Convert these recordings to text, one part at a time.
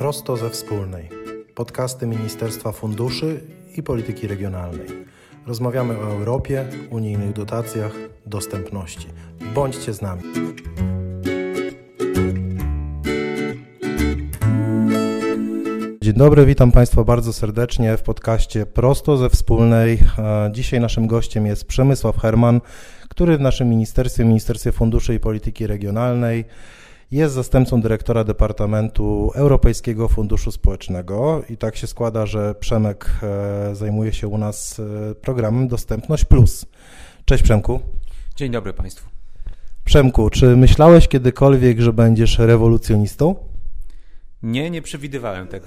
Prosto ze wspólnej. Podcasty Ministerstwa Funduszy i Polityki Regionalnej. Rozmawiamy o Europie, unijnych dotacjach, dostępności. Bądźcie z nami. Dzień dobry, witam Państwa bardzo serdecznie w podcaście Prosto ze Wspólnej. E, Dzisiaj naszym gościem jest Przemysław Herman, który w naszym ministerstwie, Ministerstwie Funduszy i Polityki Regionalnej jest zastępcą dyrektora Departamentu Europejskiego Funduszu Społecznego i tak się składa, że Przemek e, zajmuje się u nas e, programem Dostępność Plus. Cześć Przemku. Dzień dobry Państwu. Przemku, czy myślałeś kiedykolwiek, że będziesz rewolucjonistą? Nie, nie przewidywałem tego.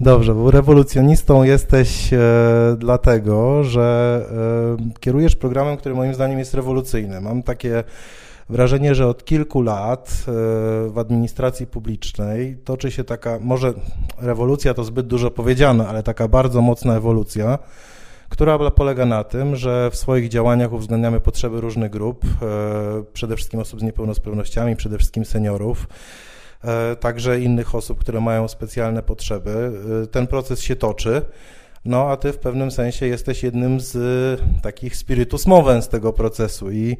Dobrze, bo rewolucjonistą jesteś e, dlatego, że kierujesz programem, który moim zdaniem jest rewolucyjny. Mam takie wrażenie, że od kilku lat e, w administracji publicznej toczy się taka, może rewolucja to zbyt dużo powiedziane, ale taka bardzo mocna ewolucja, która polega na tym, że w swoich działaniach uwzględniamy potrzeby różnych grup, e, przede wszystkim osób z niepełnosprawnościami, przede wszystkim seniorów e, także innych osób, które mają specjalne potrzeby. Ten proces się toczy. No, a ty w pewnym sensie jesteś jednym z e, takich spiritus movens tego procesu i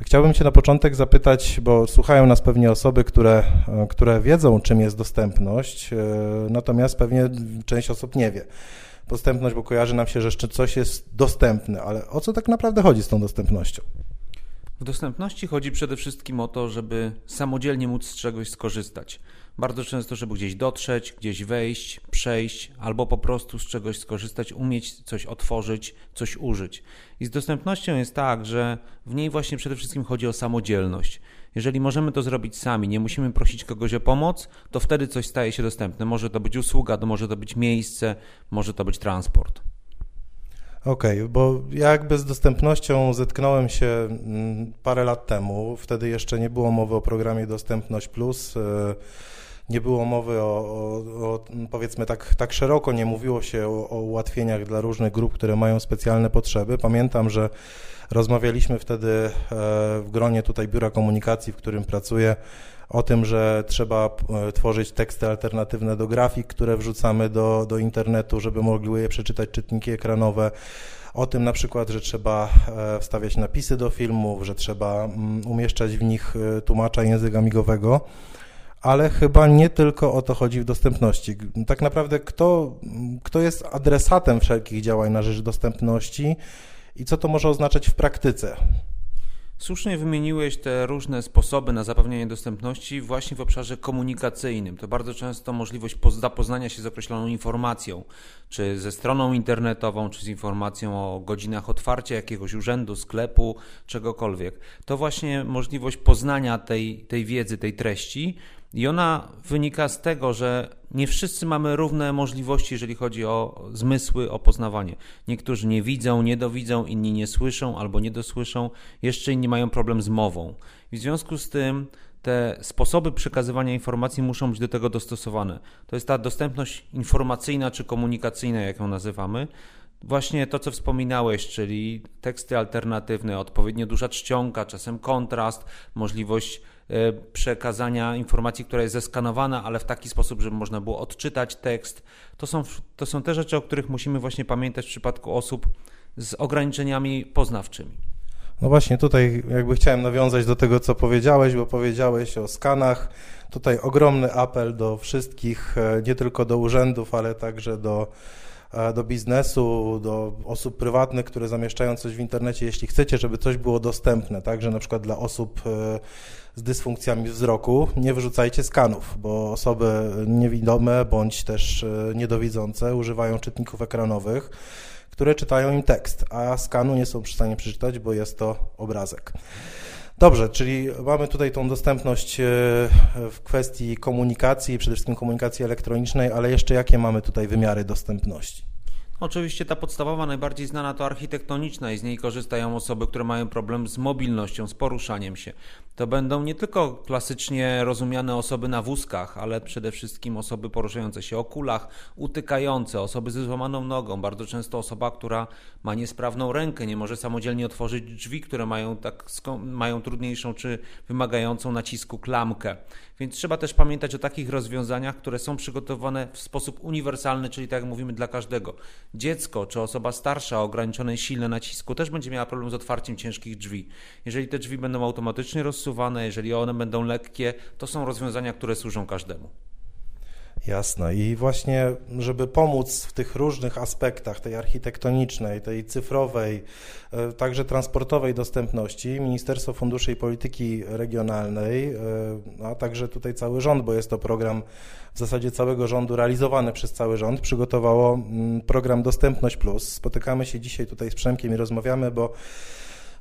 chciałbym cię na początek zapytać, bo słuchają nas pewnie osoby, które, e, które wiedzą, czym jest dostępność, e, natomiast pewnie część osób nie wie. Dostępność, bo kojarzy nam się, że jeszcze coś jest dostępne, ale o co tak naprawdę chodzi z tą dostępnością? W dostępności chodzi przede wszystkim o to, żeby samodzielnie móc z czegoś skorzystać. Bardzo często, żeby gdzieś dotrzeć, gdzieś wejść, przejść, albo po prostu z czegoś skorzystać, umieć coś otworzyć, coś użyć. I z dostępnością jest tak, że w niej właśnie przede wszystkim chodzi o samodzielność. Jeżeli możemy to zrobić sami, nie musimy prosić kogoś o pomoc, to wtedy coś staje się dostępne. Może to być usługa, to może to być miejsce, może to być transport. Okej, okay, bo ja jakby z dostępnością zetknąłem się mm, parę lat temu. Wtedy jeszcze nie było mowy o programie Dostępność Plus. Nie było mowy o, o, o powiedzmy tak, tak szeroko, nie mówiło się o, o ułatwieniach dla różnych grup, które mają specjalne potrzeby. Pamiętam, że rozmawialiśmy wtedy e, w gronie tutaj Biura Komunikacji, w którym pracuję, o tym, że trzeba e, tworzyć teksty alternatywne do grafik, które wrzucamy do, do internetu, żeby mogły je przeczytać czytniki ekranowe. O tym na przykład, że trzeba e, wstawiać napisy do filmów, że trzeba mm, umieszczać w nich tłumacza języka migowego ale chyba nie tylko o to chodzi w dostępności. Tak naprawdę kto, kto jest adresatem wszelkich działań na rzecz dostępności i co to może oznaczać w praktyce? Słusznie wymieniłeś te różne sposoby na zapewnienie dostępności właśnie w obszarze komunikacyjnym. To bardzo często możliwość zapoznania się z określoną informacją, czy ze stroną internetową, czy z informacją o godzinach otwarcia jakiegoś urzędu, sklepu, czegokolwiek. To właśnie możliwość poznania tej, tej wiedzy, tej treści i ona wynika z tego, że nie wszyscy mamy równe możliwości, jeżeli chodzi o zmysły, o poznawanie. Niektórzy nie widzą, nie dowidzą, inni nie słyszą albo nie dosłyszą, jeszcze inni mają problem z mową. I w związku z tym te sposoby przekazywania informacji muszą być do tego dostosowane. To jest ta dostępność informacyjna czy komunikacyjna, jak ją nazywamy. Właśnie to, co wspominałeś, czyli teksty alternatywne, odpowiednio duża czcionka, czasem kontrast, możliwość przekazania informacji, która jest zeskanowana, ale w taki sposób, żeby można było odczytać tekst. To są, to są te rzeczy, o których musimy właśnie pamiętać w przypadku osób z ograniczeniami poznawczymi. No właśnie, tutaj jakby chciałem nawiązać do tego, co powiedziałeś, bo powiedziałeś o skanach. Tutaj ogromny apel do wszystkich, e, nie tylko do urzędów, ale także do E, do biznesu, do osób prywatnych, które zamieszczają coś w internecie, jeśli chcecie, żeby coś było dostępne, także na przykład dla osób e, z dysfunkcjami wzroku, nie wyrzucajcie skanów, bo osoby niewidome bądź też e, niedowidzące używają czytników ekranowych, które czytają im tekst, a skanu nie są w stanie przeczytać, bo jest to obrazek. Dobrze, czyli mamy tutaj tą dostępność w kwestii komunikacji, przede wszystkim komunikacji elektronicznej, ale jeszcze jakie mamy tutaj wymiary dostępności? Oczywiście ta podstawowa, najbardziej znana to architektoniczna i z niej korzystają osoby, które mają problem z mobilnością, z poruszaniem się. To będą nie tylko klasycznie rozumiane osoby na wózkach, ale przede wszystkim osoby poruszające się o kulach, utykające, osoby ze złamaną nogą, bardzo często osoba, która ma niesprawną rękę, nie może samodzielnie otworzyć drzwi, które mają, tak, mają trudniejszą czy wymagającą nacisku klamkę. Więc trzeba też pamiętać o takich rozwiązaniach, które są przygotowane w sposób uniwersalny, czyli tak jak mówimy dla każdego. Dziecko czy osoba starsza o ograniczonej sile nacisku też będzie miała problem z otwarciem ciężkich drzwi. Jeżeli te drzwi będą automatycznie rozsuwane, jeżeli one będą lekkie, to są rozwiązania, które służą każdemu. Jasne. I właśnie, żeby pomóc w tych różnych aspektach, tej architektonicznej, tej cyfrowej, e, także transportowej dostępności, Ministerstwo Funduszy i Polityki Regionalnej, e, a także tutaj cały rząd, bo jest to program w zasadzie całego rządu realizowany przez cały rząd, przygotowało mm, program Dostępność Plus. Spotykamy się dzisiaj tutaj z Przemkiem i rozmawiamy, bo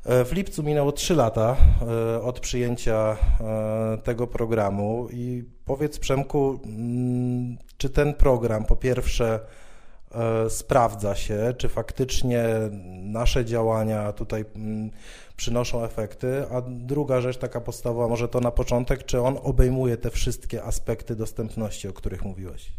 w lipcu minęło 3 lata e, od przyjęcia e, tego programu i powiedz Przemku, mm, czy ten program po pierwsze sprawdza się, czy faktycznie nasze działania tutaj mm, przynoszą efekty, a druga rzecz taka podstawowa, może to na początek, czy on obejmuje te wszystkie aspekty dostępności, o których mówiłeś?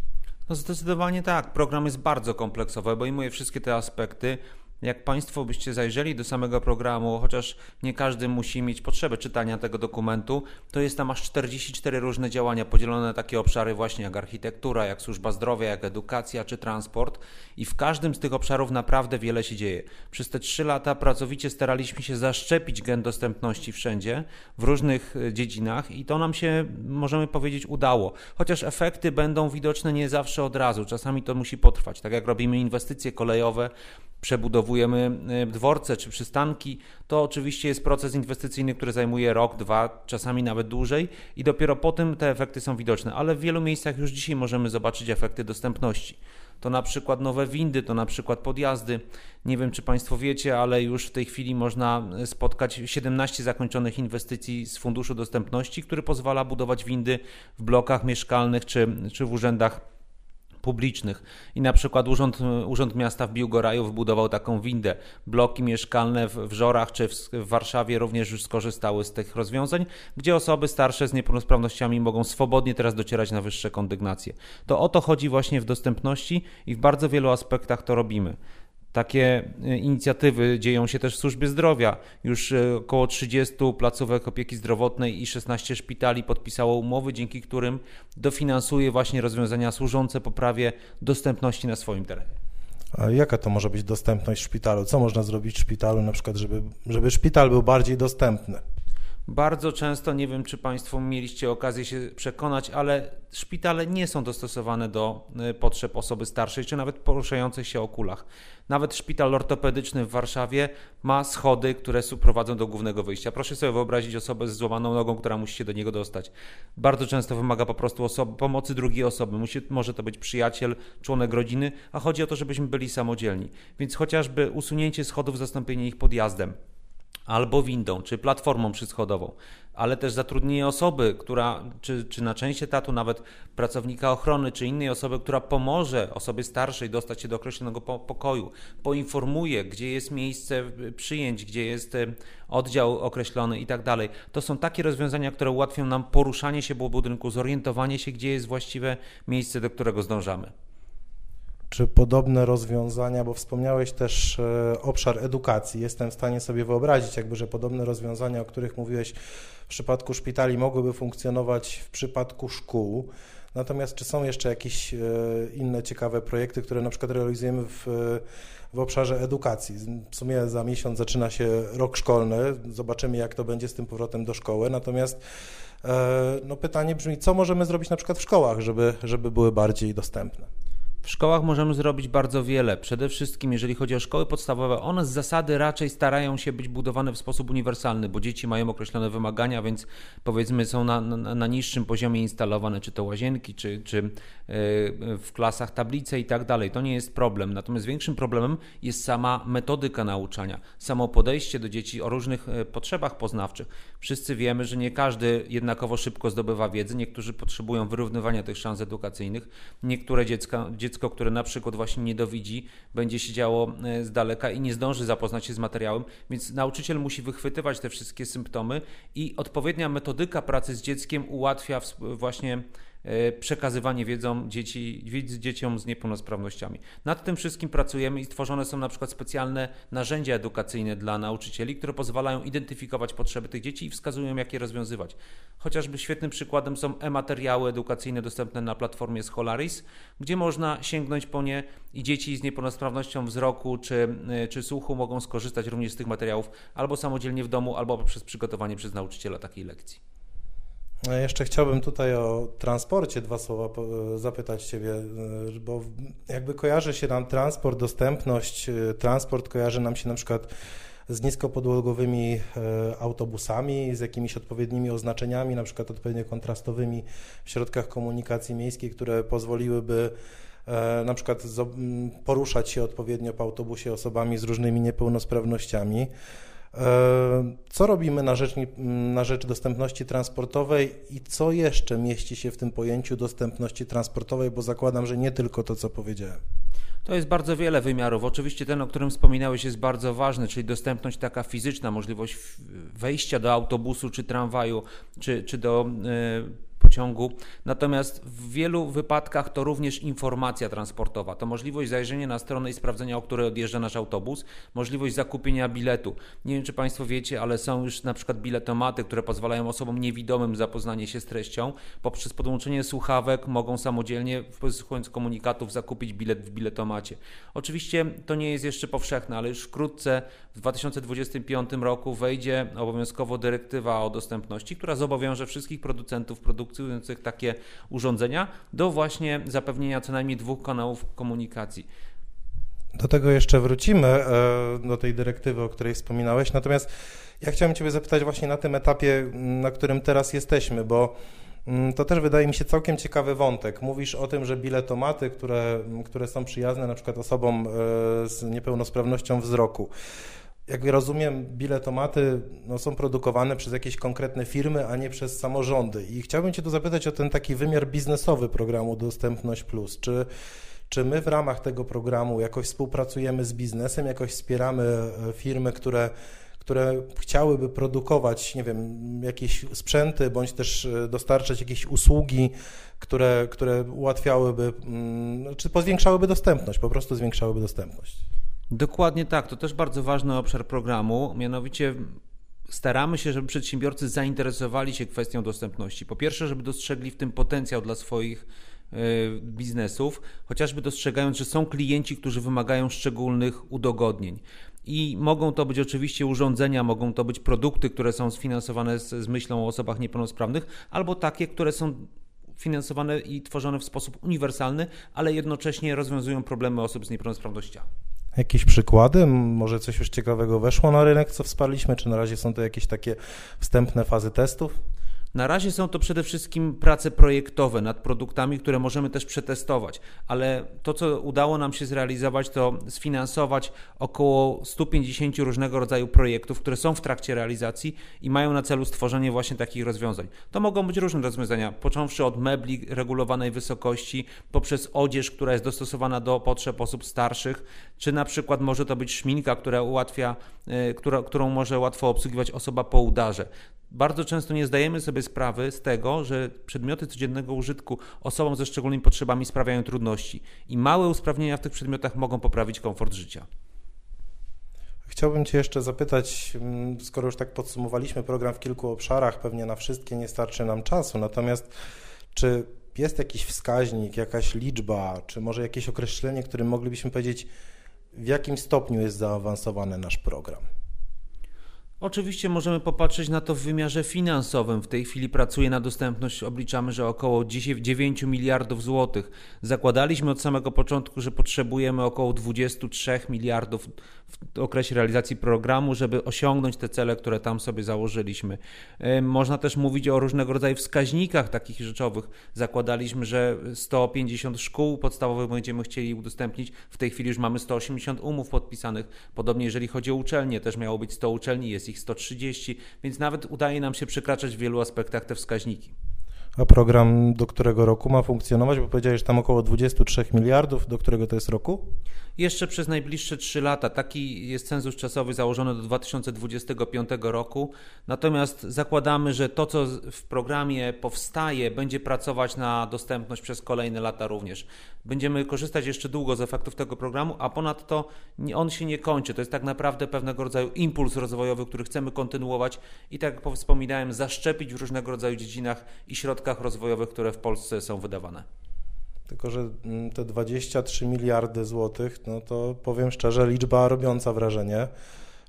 No zdecydowanie tak. Program jest bardzo kompleksowy, obejmuje wszystkie te aspekty. Jak Państwo byście zajrzeli do samego programu, chociaż nie każdy musi mieć potrzebę czytania tego dokumentu, to jest tam aż 44 różne działania podzielone na takie obszary właśnie jak architektura, jak służba zdrowia, jak edukacja czy transport i w każdym z tych obszarów naprawdę wiele się dzieje. Przez te 3 lata pracowicie staraliśmy się zaszczepić gen dostępności wszędzie, w różnych e, dziedzinach i to nam się, możemy powiedzieć, udało. Chociaż efekty będą widoczne nie zawsze od razu, czasami to musi potrwać. Tak jak robimy inwestycje kolejowe, przebudowujemy e, dworce czy przystanki, to oczywiście jest proces inwestycyjny, który zajmuje rok, dwa, czasami nawet dłużej i dopiero potem te efekty są widoczne, ale w wielu miejscach już dzisiaj możemy zobaczyć efekty dostępności. To na przykład nowe windy, to na przykład podjazdy. Nie wiem, czy Państwo wiecie, ale już w tej chwili można spotkać 17 zakończonych inwestycji z Funduszu Dostępności, który pozwala budować windy w blokach mieszkalnych czy, czy w urzędach publicznych. I na przykład Urząd, Urząd Miasta w Biłgoraju wbudował taką windę. Bloki mieszkalne w, w Żorach czy w, w Warszawie również już skorzystały z tych rozwiązań, gdzie osoby starsze z niepełnosprawnościami mogą swobodnie teraz docierać na wyższe kondygnacje. To o to chodzi właśnie w dostępności i w bardzo wielu aspektach to robimy. Takie e, inicjatywy dzieją się też w służbie zdrowia. Już e, około 30 placówek opieki zdrowotnej i 16 szpitali podpisało umowy, dzięki którym dofinansuje właśnie rozwiązania służące poprawie dostępności na swoim terenie. A jaka to może być dostępność w szpitalu? Co można zrobić w szpitalu, na przykład, żeby, żeby szpital był bardziej dostępny? Bardzo często, nie wiem czy Państwo mieliście okazję się przekonać, ale szpitale nie są dostosowane do y, potrzeb osoby starszej, czy nawet poruszającej się o kulach. Nawet szpital ortopedyczny w Warszawie ma schody, które prowadzą do głównego wyjścia. Proszę sobie wyobrazić osobę z złamaną nogą, która musi się do niego dostać. Bardzo często wymaga po prostu osoby, pomocy drugiej osoby. Musi, może to być przyjaciel, członek rodziny, a chodzi o to, żebyśmy byli samodzielni. Więc chociażby usunięcie schodów, zastąpienie ich podjazdem albo windą, czy platformą przyschodową, ale też zatrudnienie osoby, która, czy, czy na część etatu nawet pracownika ochrony, czy innej osoby, która pomoże osobie starszej dostać się do określonego pokoju, poinformuje, gdzie jest miejsce przyjęć, gdzie jest e, oddział określony i tak dalej. To są takie rozwiązania, które ułatwią nam poruszanie się po budynku, zorientowanie się, gdzie jest właściwe miejsce, do którego zdążamy czy podobne rozwiązania, bo wspomniałeś też e, obszar edukacji. Jestem w stanie sobie wyobrazić, jakby, że podobne rozwiązania, o których mówiłeś w przypadku szpitali, mogłyby funkcjonować w przypadku szkół. Natomiast czy są jeszcze jakieś e, inne ciekawe projekty, które na przykład realizujemy w, w obszarze edukacji? W sumie za miesiąc zaczyna się rok szkolny, zobaczymy jak to będzie z tym powrotem do szkoły. Natomiast e, no, pytanie brzmi, co możemy zrobić na przykład w szkołach, żeby, żeby były bardziej dostępne? W szkołach możemy zrobić bardzo wiele. Przede wszystkim, jeżeli chodzi o szkoły podstawowe, one z zasady raczej starają się być budowane w sposób uniwersalny, bo dzieci mają określone wymagania, więc powiedzmy są na, na, na niższym poziomie instalowane, czy to łazienki, czy, czy e, w klasach tablice i tak dalej. To nie jest problem. Natomiast większym problemem jest sama metodyka nauczania, samo podejście do dzieci o różnych e, potrzebach poznawczych. Wszyscy wiemy, że nie każdy jednakowo szybko zdobywa wiedzę, niektórzy potrzebują wyrównywania tych szans edukacyjnych, niektóre dziecka, dziecko, które na przykład właśnie nie dowidzi, będzie siedziało e, z daleka i nie zdąży zapoznać się z materiałem, więc nauczyciel musi wychwytywać te wszystkie symptomy i odpowiednia metodyka pracy z dzieckiem ułatwia właśnie przekazywanie wiedzą dzieci, dzieciom z niepełnosprawnościami. Nad tym wszystkim pracujemy i stworzone są na przykład specjalne narzędzia edukacyjne dla nauczycieli, które pozwalają identyfikować potrzeby tych dzieci i wskazują, jak je rozwiązywać. Chociażby świetnym przykładem są e-materiały edukacyjne dostępne na platformie Scholaris, gdzie można sięgnąć po nie i dzieci z niepełnosprawnością wzroku czy, e, czy słuchu mogą skorzystać również z tych materiałów albo samodzielnie w domu, albo poprzez przygotowanie przez nauczyciela takiej lekcji. Jeszcze chciałbym tutaj o transporcie dwa słowa zapytać Ciebie, y, bo jakby kojarzy się nam transport, dostępność, y, transport kojarzy nam się na przykład z niskopodłogowymi y, autobusami, z jakimiś odpowiednimi oznaczeniami, na przykład odpowiednio kontrastowymi w środkach komunikacji miejskiej, które pozwoliłyby na przykład poruszać się odpowiednio po autobusie osobami z różnymi niepełnosprawnościami. E, co robimy na rzecz, na rzecz dostępności transportowej i co jeszcze mieści się w tym pojęciu dostępności transportowej, bo zakładam, że nie tylko to, co powiedziałem. To jest bardzo wiele wymiarów. Oczywiście ten, o którym wspominałeś, jest bardzo ważny, czyli dostępność taka fizyczna, możliwość wejścia do autobusu czy tramwaju, czy, czy do. Yy pociągu. Natomiast w wielu wypadkach to również informacja transportowa. To możliwość zajrzenia na stronę i sprawdzenia, o której odjeżdża nasz autobus, możliwość zakupienia biletu. Nie wiem, czy Państwo wiecie, ale są już na przykład biletomaty, które pozwalają osobom niewidomym zapoznanie się z treścią. Poprzez podłączenie słuchawek mogą samodzielnie, wysłuchując komunikatów, zakupić bilet w biletomacie. Oczywiście to nie jest jeszcze powszechne, ale już wkrótce w 2025 roku wejdzie obowiązkowo dyrektywa o dostępności, która zobowiąże wszystkich producentów produkcji wykorzystujących takie urządzenia do właśnie zapewnienia co najmniej dwóch kanałów komunikacji. Do tego jeszcze wrócimy, e, do tej dyrektywy, o której wspominałeś. Natomiast ja chciałem Ciebie zapytać właśnie na tym etapie, na którym teraz jesteśmy, bo to też wydaje mi się całkiem ciekawy wątek. Mówisz o tym, że biletomaty, które, które są przyjazne na przykład osobom e, z niepełnosprawnością wzroku, jak rozumiem, biletomaty no, są produkowane przez jakieś konkretne firmy, a nie przez samorządy. I chciałbym Cię tu zapytać o ten taki wymiar biznesowy programu Dostępność Plus. Czy, czy my w ramach tego programu jakoś współpracujemy z biznesem, jakoś wspieramy e, firmy, które które chciałyby produkować, nie wiem, jakieś sprzęty, bądź też e, dostarczać jakieś usługi, które, które ułatwiałyby, mm, czy pozwiększałyby dostępność, po prostu zwiększałyby dostępność. Dokładnie tak, to też bardzo ważny obszar programu, mianowicie staramy się, żeby przedsiębiorcy zainteresowali się kwestią dostępności. Po pierwsze, żeby dostrzegli w tym potencjał dla swoich e, biznesów, chociażby dostrzegając, że są klienci, którzy wymagają szczególnych udogodnień. I mogą to być oczywiście urządzenia, mogą to być produkty, które są sfinansowane z, z myślą o osobach niepełnosprawnych, albo takie, które są finansowane i tworzone w sposób uniwersalny, ale jednocześnie rozwiązują problemy osób z niepełnosprawnościami. Jakieś przykłady? Może coś już ciekawego weszło na rynek, co wsparliśmy, czy na razie są to jakieś takie wstępne fazy testów? Na razie są to przede wszystkim prace projektowe nad produktami, które możemy też przetestować, ale to, co udało nam się zrealizować, to sfinansować około 150 różnego rodzaju projektów, które są w trakcie realizacji i mają na celu stworzenie właśnie takich rozwiązań. To mogą być różne rozwiązania, począwszy od mebli regulowanej wysokości, poprzez odzież, która jest dostosowana do potrzeb osób starszych, czy na przykład może to być szminka, która ułatwia, e, która, którą może łatwo obsługiwać osoba po udarze bardzo często nie zdajemy sobie sprawy z tego, że przedmioty codziennego użytku osobom ze szczególnymi potrzebami sprawiają trudności i małe usprawnienia w tych przedmiotach mogą poprawić komfort życia. Chciałbym Cię jeszcze zapytać, mm, skoro już tak podsumowaliśmy program w kilku obszarach, pewnie na wszystkie nie starczy nam czasu, natomiast czy jest jakiś wskaźnik, jakaś liczba, czy może jakieś określenie, którym moglibyśmy powiedzieć, w jakim stopniu jest zaawansowany nasz program? Oczywiście możemy popatrzeć na to w wymiarze finansowym. W tej chwili pracuje na dostępność, obliczamy, że około 9 miliardów złotych. Zakładaliśmy od samego początku, że potrzebujemy około 23 miliardów w okresie realizacji programu, żeby osiągnąć te cele, które tam sobie założyliśmy. Można też mówić o różnego rodzaju wskaźnikach takich rzeczowych. Zakładaliśmy, że 150 szkół podstawowych będziemy chcieli udostępnić. W tej chwili już mamy 180 umów podpisanych. Podobnie jeżeli chodzi o uczelnie, też miało być 100 uczelni, jest 130, więc nawet udaje nam się przekraczać w wielu aspektach te wskaźniki. Program do którego roku ma funkcjonować? Bo powiedziałeś, tam około 23 miliardów. Do którego to jest roku? Jeszcze przez najbliższe 3 lata. Taki jest cenzus czasowy założony do 2025 roku. Natomiast zakładamy, że to, co w programie powstaje, będzie pracować na dostępność przez kolejne lata również. Będziemy korzystać jeszcze długo z efektów tego programu, a ponadto on się nie kończy. To jest tak naprawdę pewnego rodzaju impuls rozwojowy, który chcemy kontynuować i tak jak wspominałem, zaszczepić w różnego rodzaju dziedzinach i środkach rozwojowych, które w Polsce są wydawane. Tylko, że mm, te 23 miliardy złotych, no to powiem szczerze, liczba robiąca wrażenie.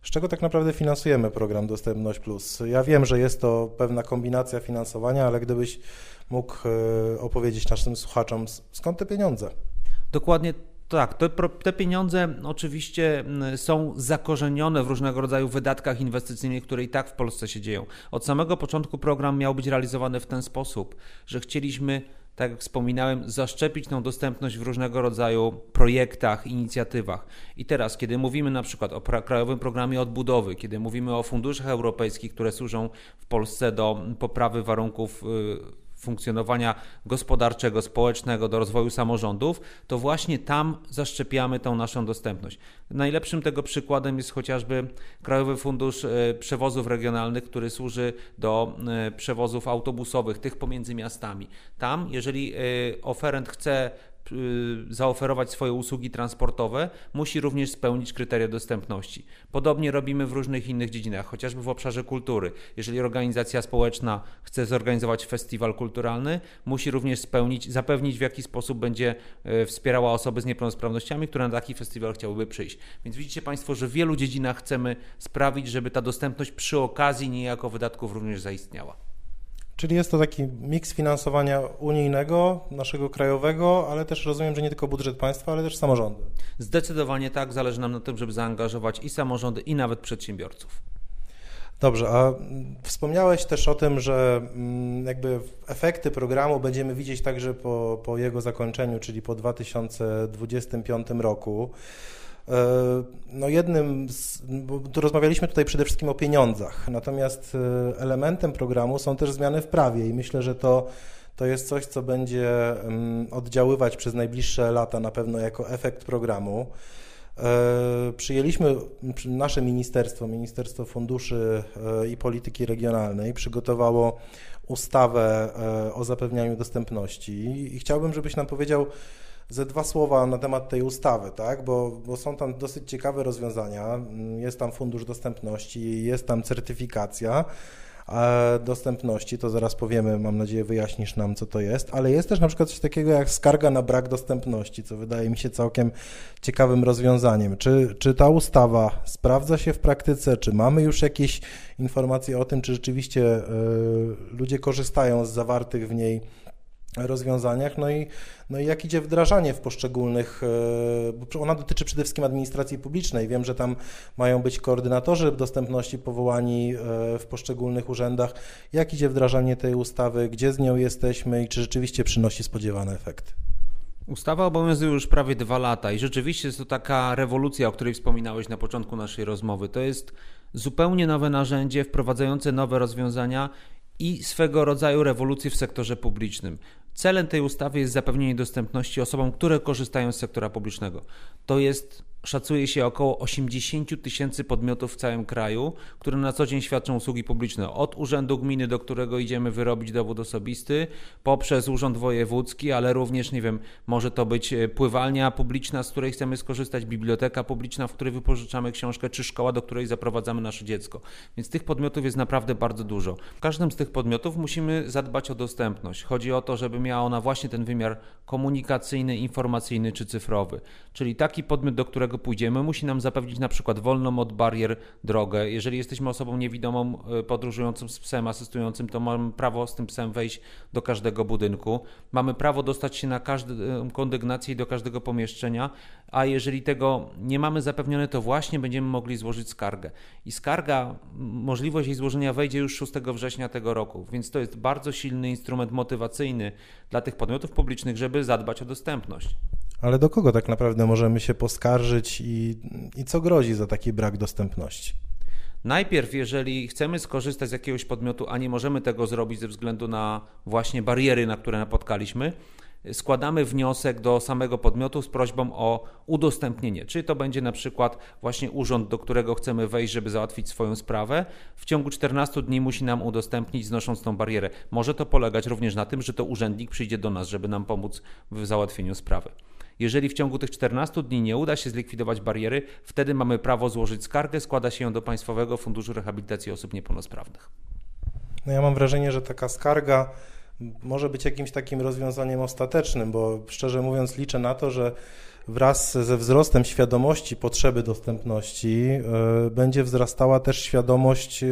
Z czego tak naprawdę finansujemy program Dostępność Plus? Ja wiem, że jest to pewna kombinacja finansowania, ale gdybyś mógł e, opowiedzieć naszym słuchaczom, skąd te pieniądze? Dokładnie tak, te, te, pieniądze oczywiście mm, są zakorzenione w różnego rodzaju wydatkach inwestycyjnych, które i tak w Polsce się dzieją. Od samego początku program miał być realizowany w ten sposób, że chcieliśmy tak jak wspominałem, zaszczepić tą dostępność w różnego rodzaju projektach, inicjatywach. I teraz, kiedy mówimy na przykład o Krajowym Programie Odbudowy, kiedy mówimy o funduszach europejskich, które służą w Polsce do poprawy warunków y, funkcjonowania gospodarczego, społecznego, do rozwoju samorządów, to właśnie tam zaszczepiamy tą naszą dostępność. Najlepszym tego przykładem jest chociażby Krajowy Fundusz e, Przewozów Regionalnych, który służy do e, przewozów autobusowych, tych pomiędzy miastami. Tam, jeżeli e, oferent chce zaoferować swoje usługi transportowe, musi również spełnić kryteria dostępności. Podobnie robimy w różnych innych dziedzinach, chociażby w obszarze kultury. Jeżeli organizacja społeczna chce zorganizować festiwal kulturalny, musi również spełnić, zapewnić w jaki sposób będzie y, wspierała osoby z niepełnosprawnościami, które na taki festiwal chciałyby przyjść. Więc widzicie Państwo, że w wielu dziedzinach chcemy sprawić, żeby ta dostępność przy okazji niejako wydatków również zaistniała. Czyli jest to taki miks finansowania unijnego, naszego krajowego, ale też rozumiem, że nie tylko budżet państwa, ale też samorządy. Zdecydowanie tak, zależy nam na tym, żeby zaangażować i samorządy, i nawet przedsiębiorców. Dobrze, a wspomniałeś też o tym, że mm, jakby efekty programu będziemy widzieć także po, po jego zakończeniu, czyli po 2025 roku. E, no jednym, z, bo tu rozmawialiśmy tutaj przede wszystkim o pieniądzach, natomiast e, elementem programu są też zmiany w prawie i myślę, że to, to jest coś, co będzie mm, oddziaływać przez najbliższe lata na pewno jako efekt programu. E, przyjęliśmy, nasze ministerstwo, Ministerstwo Funduszy i Polityki Regionalnej przygotowało ustawę o zapewnianiu dostępności i chciałbym, żebyś nam powiedział, ze dwa słowa na temat tej ustawy, tak? bo, bo są tam dosyć ciekawe rozwiązania. Jest tam fundusz dostępności, jest tam certyfikacja dostępności, to zaraz powiemy, mam nadzieję wyjaśnisz nam, co to jest, ale jest też na przykład coś takiego jak skarga na brak dostępności, co wydaje mi się całkiem ciekawym rozwiązaniem. Czy, czy ta ustawa sprawdza się w praktyce, czy mamy już jakieś informacje o tym, czy rzeczywiście y, ludzie korzystają z zawartych w niej rozwiązaniach, no i, no i jak idzie wdrażanie w poszczególnych, e, bo ona dotyczy przede wszystkim administracji publicznej. Wiem, że tam mają być koordynatorzy dostępności powołani e, w poszczególnych urzędach. Jak idzie wdrażanie tej ustawy, gdzie z nią jesteśmy i czy rzeczywiście przynosi spodziewane efekty? Ustawa obowiązuje już prawie dwa lata i rzeczywiście jest to taka rewolucja, o której wspominałeś na początku naszej rozmowy. To jest zupełnie nowe narzędzie wprowadzające nowe rozwiązania i swego rodzaju rewolucję w sektorze publicznym. Celem tej ustawy jest zapewnienie dostępności osobom, które korzystają z sektora publicznego. To jest szacuje się około 80 tysięcy podmiotów w całym kraju, które na co dzień świadczą usługi publiczne. Od urzędu gminy, do którego idziemy wyrobić dowód osobisty, poprzez urząd wojewódzki, ale również, nie wiem, może to być e, pływalnia publiczna, z której chcemy skorzystać, biblioteka publiczna, w której wypożyczamy książkę, czy szkoła, do której zaprowadzamy nasze dziecko. Więc tych podmiotów jest naprawdę bardzo dużo. W każdym z tych podmiotów musimy zadbać o dostępność. Chodzi o to, żeby miała ona właśnie ten wymiar komunikacyjny, informacyjny czy cyfrowy. Czyli taki podmiot, do którego pójdziemy, musi nam zapewnić na przykład wolną od barier drogę. Jeżeli jesteśmy osobą niewidomą e, podróżującą z psem asystującym, to mamy prawo z tym psem wejść do każdego budynku. Mamy prawo dostać się na każdą kondygnację i do każdego pomieszczenia, a jeżeli tego nie mamy zapewnione, to właśnie będziemy mogli złożyć skargę. I skarga, możliwość jej złożenia wejdzie już 6 września tego roku, więc to jest bardzo silny instrument motywacyjny dla tych podmiotów publicznych, żeby zadbać o dostępność. Ale do kogo tak naprawdę możemy się poskarżyć i, i co grozi za taki brak dostępności? Najpierw, jeżeli chcemy skorzystać z jakiegoś podmiotu, a nie możemy tego zrobić ze względu na właśnie bariery, na które napotkaliśmy, składamy wniosek do samego podmiotu z prośbą o udostępnienie. Czy to będzie na przykład właśnie urząd, do którego chcemy wejść, żeby załatwić swoją sprawę, w ciągu 14 dni musi nam udostępnić, znosząc tą barierę. Może to polegać również na tym, że to urzędnik przyjdzie do nas, żeby nam pomóc w załatwieniu sprawy. Jeżeli w ciągu tych 14 dni nie uda się zlikwidować bariery, wtedy mamy prawo złożyć skargę, składa się ją do Państwowego Funduszu Rehabilitacji Osób Niepełnosprawnych. No ja mam wrażenie, że taka skarga może być jakimś takim rozwiązaniem ostatecznym, bo szczerze mówiąc liczę na to, że wraz ze wzrostem świadomości potrzeby dostępności e, będzie wzrastała też świadomość e,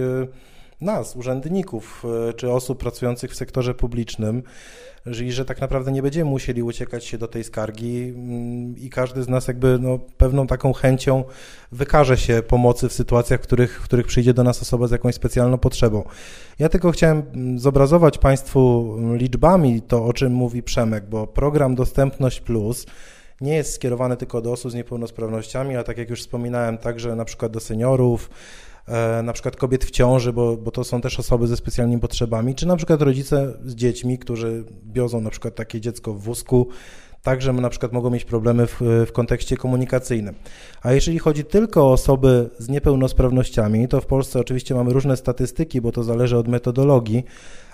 nas, urzędników e, czy osób pracujących w sektorze publicznym, że tak naprawdę nie będziemy musieli uciekać się do tej skargi mm, i każdy z nas jakby no, pewną taką chęcią wykaże się pomocy w sytuacjach, w których, w których przyjdzie do nas osoba z jakąś specjalną potrzebą. Ja tylko chciałem mm, zobrazować Państwu liczbami to, o czym mówi Przemek, bo program Dostępność Plus nie jest skierowany tylko do osób z niepełnosprawnościami, a tak jak już wspominałem, także na przykład do seniorów, na przykład kobiet w ciąży, bo, bo to są też osoby ze specjalnymi potrzebami, czy na przykład rodzice z dziećmi, którzy wiozą na przykład takie dziecko w wózku, także na przykład mogą mieć problemy w, w kontekście komunikacyjnym. A jeżeli chodzi tylko o osoby z niepełnosprawnościami, to w Polsce oczywiście mamy różne statystyki, bo to zależy od metodologii,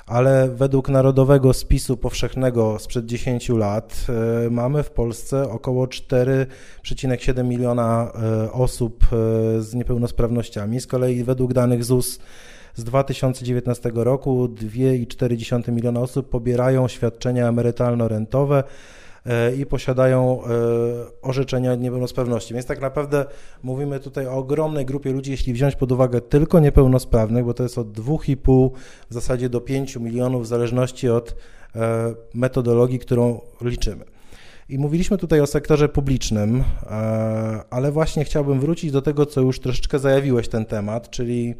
ale według Narodowego Spisu Powszechnego sprzed 10 lat e, mamy w Polsce około 4,7 miliona e, osób e, z niepełnosprawnościami. Z kolei według danych ZUS z 2019 roku 2,4 miliona osób pobierają świadczenia emerytalno-rentowe i posiadają e, orzeczenia niepełnosprawności. Więc tak naprawdę mówimy tutaj o ogromnej grupie ludzi, jeśli wziąć pod uwagę tylko niepełnosprawnych, bo to jest od 2,5 w zasadzie do 5 milionów, w zależności od e, metodologii, którą liczymy. I mówiliśmy tutaj o sektorze publicznym, ale właśnie chciałbym wrócić do tego, co już troszeczkę zajawiłeś ten temat, czyli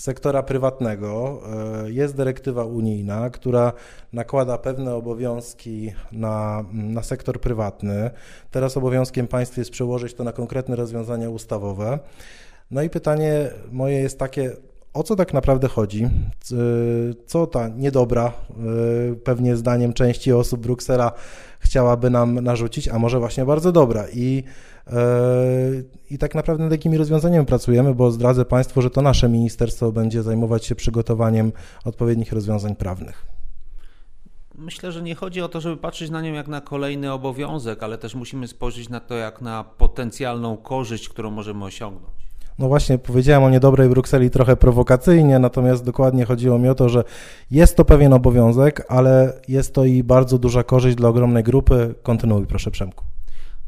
sektora prywatnego e, jest dyrektywa unijna, która nakłada pewne obowiązki na, na sektor prywatny. Teraz obowiązkiem państwa jest przełożyć to na konkretne rozwiązania ustawowe. No i pytanie moje jest takie, o co tak naprawdę chodzi? Co ta niedobra, e, pewnie zdaniem części osób Bruksela, chciałaby nam narzucić, a może właśnie bardzo dobra? I i tak naprawdę nad jakimi rozwiązaniami pracujemy, bo zdradzę Państwu, że to nasze ministerstwo będzie zajmować się przygotowaniem odpowiednich rozwiązań prawnych. Myślę, że nie chodzi o to, żeby patrzeć na nią jak na kolejny obowiązek, ale też musimy spojrzeć na to jak na potencjalną korzyść, którą możemy osiągnąć. No właśnie, powiedziałem o niedobrej Brukseli trochę prowokacyjnie, natomiast dokładnie chodziło mi o to, że jest to pewien obowiązek, ale jest to i bardzo duża korzyść dla ogromnej grupy. Kontynuuj proszę Przemku.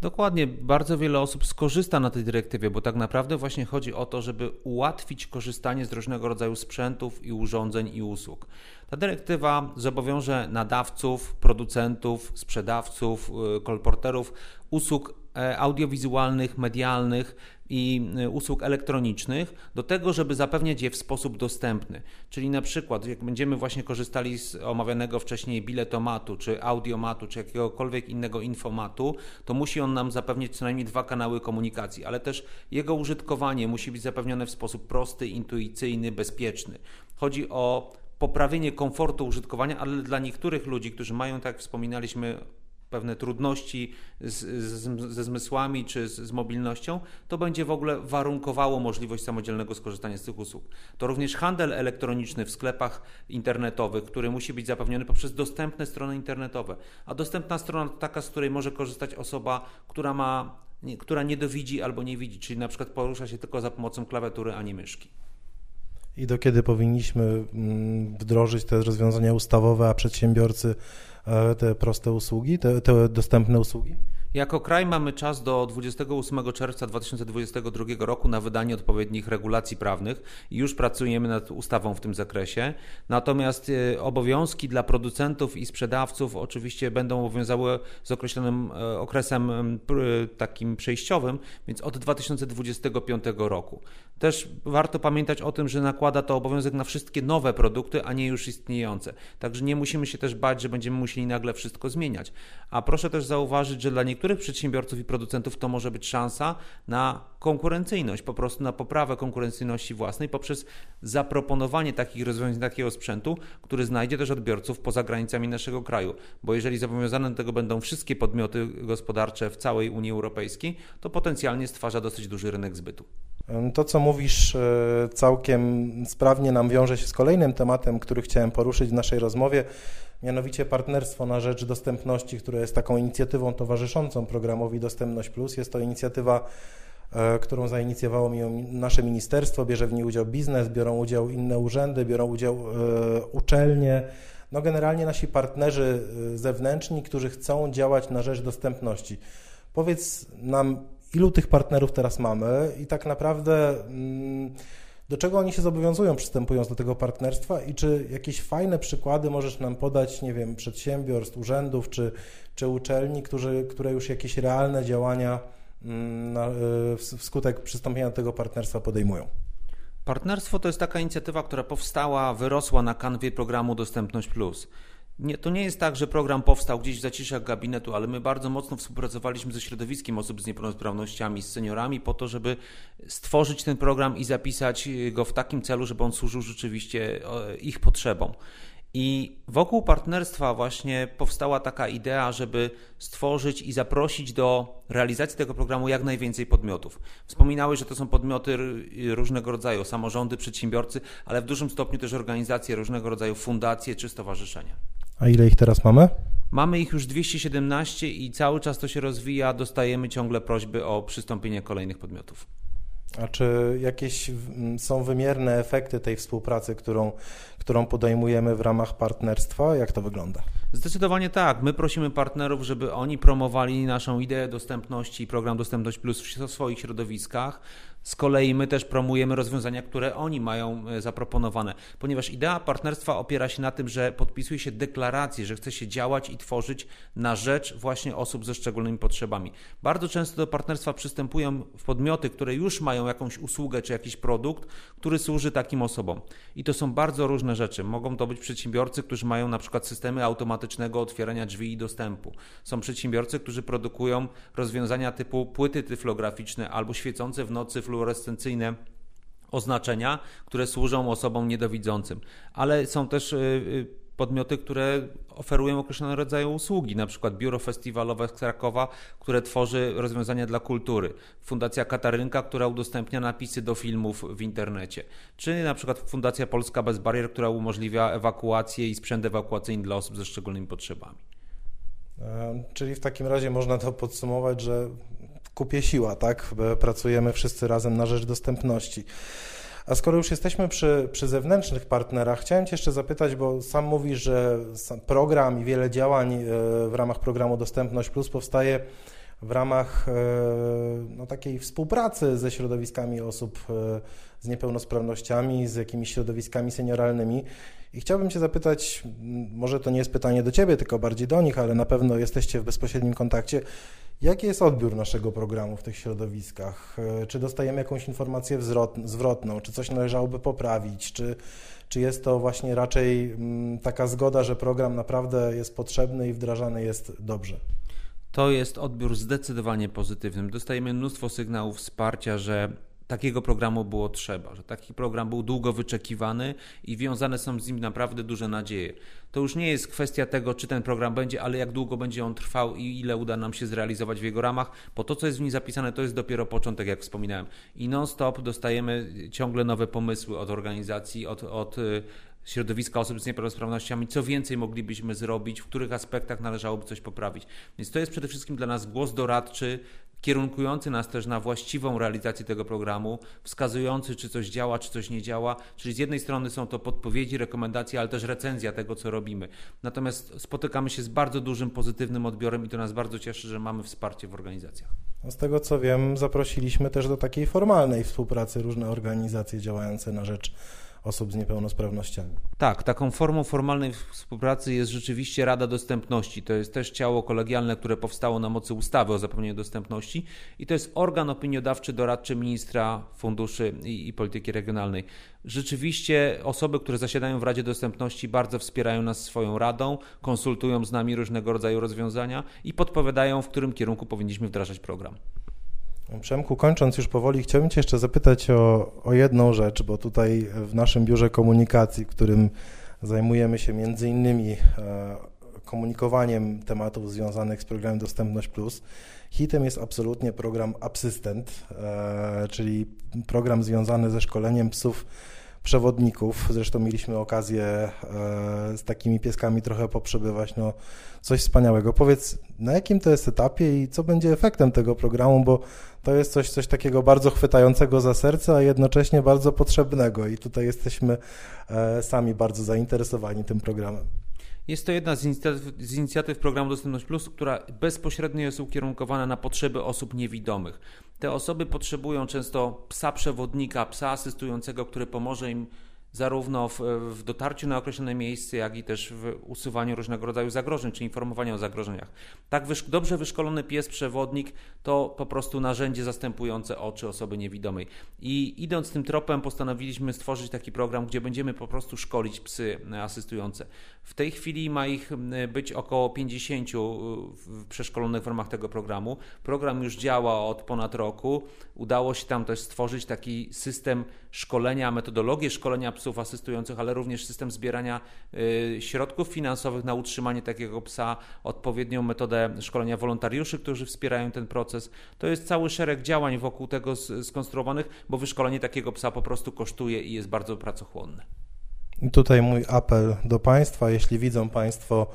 Dokładnie, bardzo wiele osób skorzysta na tej dyrektywie, bo tak naprawdę właśnie chodzi o to, żeby ułatwić korzystanie z różnego rodzaju sprzętów i urządzeń i usług. Ta dyrektywa zobowiąże nadawców, producentów, sprzedawców, y, kolporterów usług audiowizualnych, medialnych i y, usług elektronicznych do tego, żeby zapewniać je w sposób dostępny. Czyli na przykład, jak będziemy właśnie korzystali z omawianego wcześniej biletomatu, czy audiomatu, czy jakiegokolwiek innego informatu, to musi on nam zapewnić co najmniej dwa kanały komunikacji, ale też jego użytkowanie musi być zapewnione w sposób prosty, intuicyjny, bezpieczny. Chodzi o poprawienie komfortu użytkowania, ale dla niektórych ludzi, którzy mają, tak jak wspominaliśmy, pewne trudności z, z, ze zmysłami czy z, z, mobilnością, to będzie w ogóle warunkowało możliwość samodzielnego skorzystania z tych usług. To również handel elektroniczny w sklepach internetowych, który musi być zapewniony poprzez dostępne strony internetowe. A dostępna strona to taka, z której może korzystać osoba, która ma, nie, która nie albo nie widzi, czyli na przykład porusza się tylko za pomocą klawiatury ani myszki. I do kiedy powinniśmy mm, wdrożyć te rozwiązania ustawowe, a przedsiębiorcy te proste usługi, te, te dostępne usługi? Jako kraj mamy czas do 28 czerwca 2022 roku na wydanie odpowiednich regulacji prawnych i już pracujemy nad ustawą w tym zakresie. Natomiast e, obowiązki dla producentów i sprzedawców oczywiście będą obowiązały z określonym e, okresem takim przejściowym, więc od 2025 roku. Też warto pamiętać o tym, że nakłada to obowiązek na wszystkie nowe produkty, a nie już istniejące. Także nie musimy się też bać, że będziemy musieli nagle wszystko zmieniać. A proszę też zauważyć, że dla niektórych niektórych przedsiębiorców i producentów to może być szansa na konkurencyjność, po prostu na poprawę konkurencyjności własnej poprzez zaproponowanie takich rozwiązań, takiego sprzętu, który znajdzie też odbiorców poza granicami naszego kraju. Bo jeżeli zobowiązane do tego będą wszystkie podmioty gospodarcze w całej Unii Europejskiej, to potencjalnie stwarza dosyć duży rynek zbytu. To, co mówisz, e, całkiem sprawnie nam wiąże się z kolejnym tematem, który chciałem poruszyć w naszej rozmowie, mianowicie Partnerstwo na Rzecz Dostępności, które jest taką inicjatywą towarzyszącą programowi Dostępność Plus. Jest to inicjatywa, e, którą zainicjowało nasze ministerstwo, bierze w niej udział biznes, biorą udział inne urzędy, biorą udział e, uczelnie, no generalnie nasi partnerzy zewnętrzni, którzy chcą działać na rzecz dostępności. Powiedz nam, ilu tych partnerów teraz mamy i tak naprawdę mm, do czego oni się zobowiązują przystępując do tego partnerstwa i czy jakieś fajne przykłady możesz nam podać, nie wiem, przedsiębiorstw, urzędów czy, czy uczelni, którzy, które już jakieś realne działania mm, na, y, wskutek przystąpienia do tego partnerstwa podejmują? Partnerstwo to jest taka inicjatywa, która powstała, wyrosła na kanwie programu Dostępność Plus. Nie, to nie jest tak, że program powstał gdzieś w zaciszach gabinetu, ale my bardzo mocno współpracowaliśmy ze środowiskiem osób z niepełnosprawnościami, z seniorami, po to, żeby stworzyć ten program i zapisać go w takim celu, żeby on służył rzeczywiście ich potrzebom. I wokół partnerstwa właśnie powstała taka idea, żeby stworzyć i zaprosić do realizacji tego programu jak najwięcej podmiotów. Wspominałeś, że to są podmioty różnego rodzaju, samorządy, przedsiębiorcy, ale w dużym stopniu też organizacje różnego rodzaju, fundacje czy stowarzyszenia. A ile ich teraz mamy? Mamy ich już 217 i cały czas to się rozwija. Dostajemy ciągle prośby o przystąpienie kolejnych podmiotów. A czy jakieś są wymierne efekty tej współpracy, którą, którą podejmujemy w ramach partnerstwa? Jak to wygląda? Zdecydowanie tak. My prosimy partnerów, żeby oni promowali naszą ideę dostępności, program Dostępność Plus w swoich środowiskach. Z kolei my też promujemy rozwiązania, które oni mają e, zaproponowane, ponieważ idea partnerstwa opiera się na tym, że podpisuje się deklarację, że chce się działać i tworzyć na rzecz właśnie osób ze szczególnymi potrzebami. Bardzo często do partnerstwa przystępują podmioty, które już mają jakąś usługę czy jakiś produkt, który służy takim osobom. I to są bardzo różne rzeczy. Mogą to być przedsiębiorcy, którzy mają na przykład systemy automatycznego otwierania drzwi i dostępu. Są przedsiębiorcy, którzy produkują rozwiązania typu płyty tyflograficzne albo świecące w nocy fluorescencyjne oznaczenia, które służą osobom niedowidzącym. Ale są też y, y, podmioty, które oferują określone rodzaje usługi, na przykład Biuro Festiwalowe z Krakowa, które tworzy rozwiązania dla kultury, Fundacja Katarynka, która udostępnia napisy do filmów w internecie, czy na przykład Fundacja Polska Bez Barier, która umożliwia ewakuację i sprzęt ewakuacyjny dla osób ze szczególnymi potrzebami. Czyli w takim razie można to podsumować, że kupie siła, tak? Pracujemy wszyscy razem na rzecz dostępności. A skoro już jesteśmy przy, przy zewnętrznych partnerach, chciałem Cię jeszcze zapytać, bo sam mówisz, że program i wiele działań e, w ramach programu Dostępność Plus powstaje w ramach e, no, takiej współpracy ze środowiskami osób e, z niepełnosprawnościami, z jakimiś środowiskami senioralnymi. I chciałbym Cię zapytać, może to nie jest pytanie do Ciebie, tylko bardziej do nich, ale na pewno jesteście w bezpośrednim kontakcie. Jaki jest odbiór naszego programu w tych środowiskach? E, czy dostajemy jakąś informację zwrotną? Czy coś należałoby poprawić? Czy, czy jest to właśnie raczej mm, taka zgoda, że program naprawdę jest potrzebny i wdrażany jest dobrze? To jest odbiór zdecydowanie pozytywny. Dostajemy mnóstwo sygnałów wsparcia, że takiego programu było trzeba, że taki program był długo wyczekiwany i wiązane są z nim naprawdę duże nadzieje. To już nie jest kwestia tego, czy ten program będzie, ale jak długo będzie on trwał i ile uda nam się zrealizować w jego ramach, bo to, co jest w nim zapisane, to jest dopiero początek, jak wspominałem. I non-stop dostajemy ciągle nowe pomysły od organizacji, od, od y, środowiska osób z niepełnosprawnościami, co więcej moglibyśmy zrobić, w których aspektach należałoby coś poprawić. Więc to jest przede wszystkim dla nas głos doradczy, kierunkujący nas też na właściwą realizację tego programu, wskazujący, czy coś działa, czy coś nie działa. Czyli z jednej strony są to podpowiedzi, rekomendacje, ale też recenzja tego, co robimy. Natomiast spotykamy się z bardzo dużym pozytywnym odbiorem i to nas bardzo cieszy, że mamy wsparcie w organizacjach. No z tego co wiem, zaprosiliśmy też do takiej formalnej współpracy różne organizacje działające na rzecz osób z niepełnosprawnościami. Tak, taką formą formalnej współpracy jest rzeczywiście Rada Dostępności. To jest też ciało kolegialne, które powstało na mocy ustawy o zapewnieniu dostępności i to jest organ opiniodawczy doradczy ministra funduszy i, i polityki regionalnej. Rzeczywiście osoby, które zasiadają w Radzie Dostępności bardzo wspierają nas swoją radą, konsultują z nami różnego rodzaju rozwiązania i podpowiadają, w którym kierunku powinniśmy wdrażać program. Przemku, kończąc już powoli, chciałbym Cię jeszcze zapytać o, o jedną rzecz, bo tutaj w naszym biurze komunikacji, którym zajmujemy się między innymi e, komunikowaniem tematów związanych z programem Dostępność Plus, hitem jest absolutnie program Absystent, e, czyli program związany ze szkoleniem psów przewodników. Zresztą mieliśmy okazję e, z takimi pieskami trochę poprzebywać. No, coś wspaniałego. Powiedz, na jakim to jest etapie i co będzie efektem tego programu, bo to jest coś, coś takiego bardzo chwytającego za serce, a jednocześnie bardzo potrzebnego i tutaj jesteśmy e, sami bardzo zainteresowani tym programem. Jest to jedna z inicjatyw, z inicjatyw, programu Dostępność Plus, która bezpośrednio jest ukierunkowana na potrzeby osób niewidomych. Te osoby potrzebują często psa przewodnika, psa asystującego, który pomoże im zarówno w, w, dotarciu na określone miejsce, jak i też w usuwaniu różnego rodzaju zagrożeń, czy informowaniu o zagrożeniach. Tak wysz dobrze wyszkolony pies przewodnik to po prostu narzędzie zastępujące oczy osoby niewidomej. I idąc tym tropem postanowiliśmy stworzyć taki program, gdzie będziemy po prostu szkolić psy asystujące. W tej chwili ma ich być około 50 przeszkolonych w ramach tego programu. Program już działa od ponad roku. Udało się tam też stworzyć taki system szkolenia, metodologię szkolenia psów asystujących, ale również system zbierania y, środków finansowych na utrzymanie takiego psa, odpowiednią metodę szkolenia wolontariuszy, którzy wspierają ten proces. To jest cały szereg działań wokół tego skonstruowanych, bo wyszkolenie takiego psa po prostu kosztuje i jest bardzo pracochłonne. Tutaj mój apel do Państwa, jeśli widzą Państwo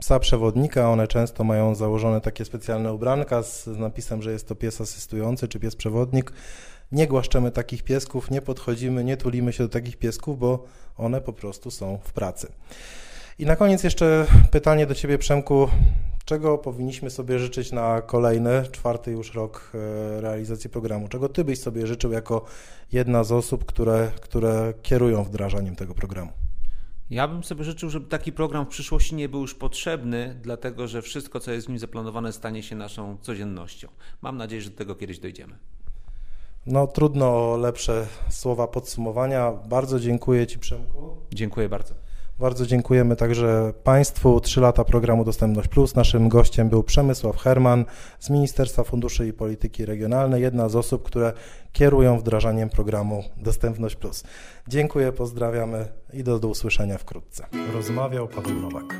psa przewodnika, one często mają założone takie specjalne ubranka z napisem, że jest to pies asystujący czy pies przewodnik. Nie głaszczemy takich piesków, nie podchodzimy, nie tulimy się do takich piesków, bo one po prostu są w pracy. I na koniec jeszcze pytanie do Ciebie, Przemku. Czego powinniśmy sobie życzyć na kolejny, czwarty już rok e, realizacji programu? Czego Ty byś sobie życzył jako jedna z osób, które, które kierują wdrażaniem tego programu? Ja bym sobie życzył, żeby taki program w przyszłości nie był już potrzebny, dlatego że wszystko, co jest w nim zaplanowane, stanie się naszą codziennością. Mam nadzieję, że do tego kiedyś dojdziemy. No, trudno o lepsze słowa podsumowania. Bardzo dziękuję Ci, Przemku. Dziękuję bardzo. Bardzo dziękujemy także Państwu. Trzy lata programu Dostępność Plus. Naszym gościem był Przemysław Herman z Ministerstwa Funduszy i Polityki Regionalnej, jedna z osób, które kierują wdrażaniem programu Dostępność Plus. Dziękuję, pozdrawiamy i do, do usłyszenia wkrótce. Rozmawiał Paweł Nowak.